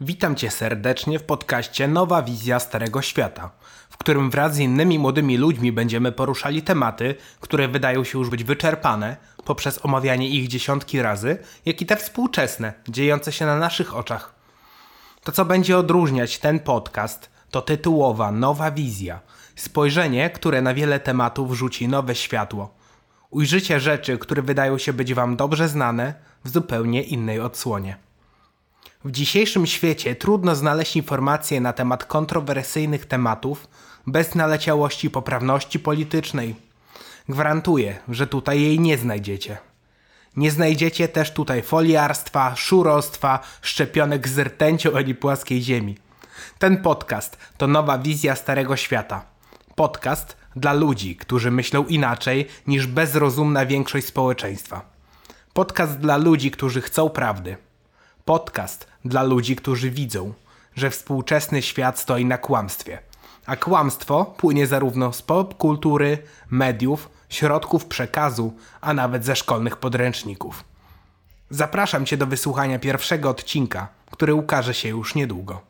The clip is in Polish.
Witam Cię serdecznie w podcaście Nowa Wizja Starego Świata, w którym wraz z innymi młodymi ludźmi będziemy poruszali tematy, które wydają się już być wyczerpane poprzez omawianie ich dziesiątki razy, jak i te współczesne, dziejące się na naszych oczach. To, co będzie odróżniać ten podcast, to tytułowa Nowa Wizja, spojrzenie, które na wiele tematów rzuci nowe światło. Ujrzycie rzeczy, które wydają się być Wam dobrze znane, w zupełnie innej odsłonie. W dzisiejszym świecie trudno znaleźć informacje na temat kontrowersyjnych tematów bez naleciałości poprawności politycznej. Gwarantuję, że tutaj jej nie znajdziecie. Nie znajdziecie też tutaj foliarstwa, szurostwa, szczepionek z rtęcią ani płaskiej ziemi. Ten podcast to nowa wizja Starego Świata. Podcast dla ludzi, którzy myślą inaczej niż bezrozumna większość społeczeństwa. Podcast dla ludzi, którzy chcą prawdy. Podcast dla ludzi, którzy widzą, że współczesny świat stoi na kłamstwie. A kłamstwo płynie zarówno z popkultury, mediów, środków przekazu, a nawet ze szkolnych podręczników. Zapraszam Cię do wysłuchania pierwszego odcinka, który ukaże się już niedługo.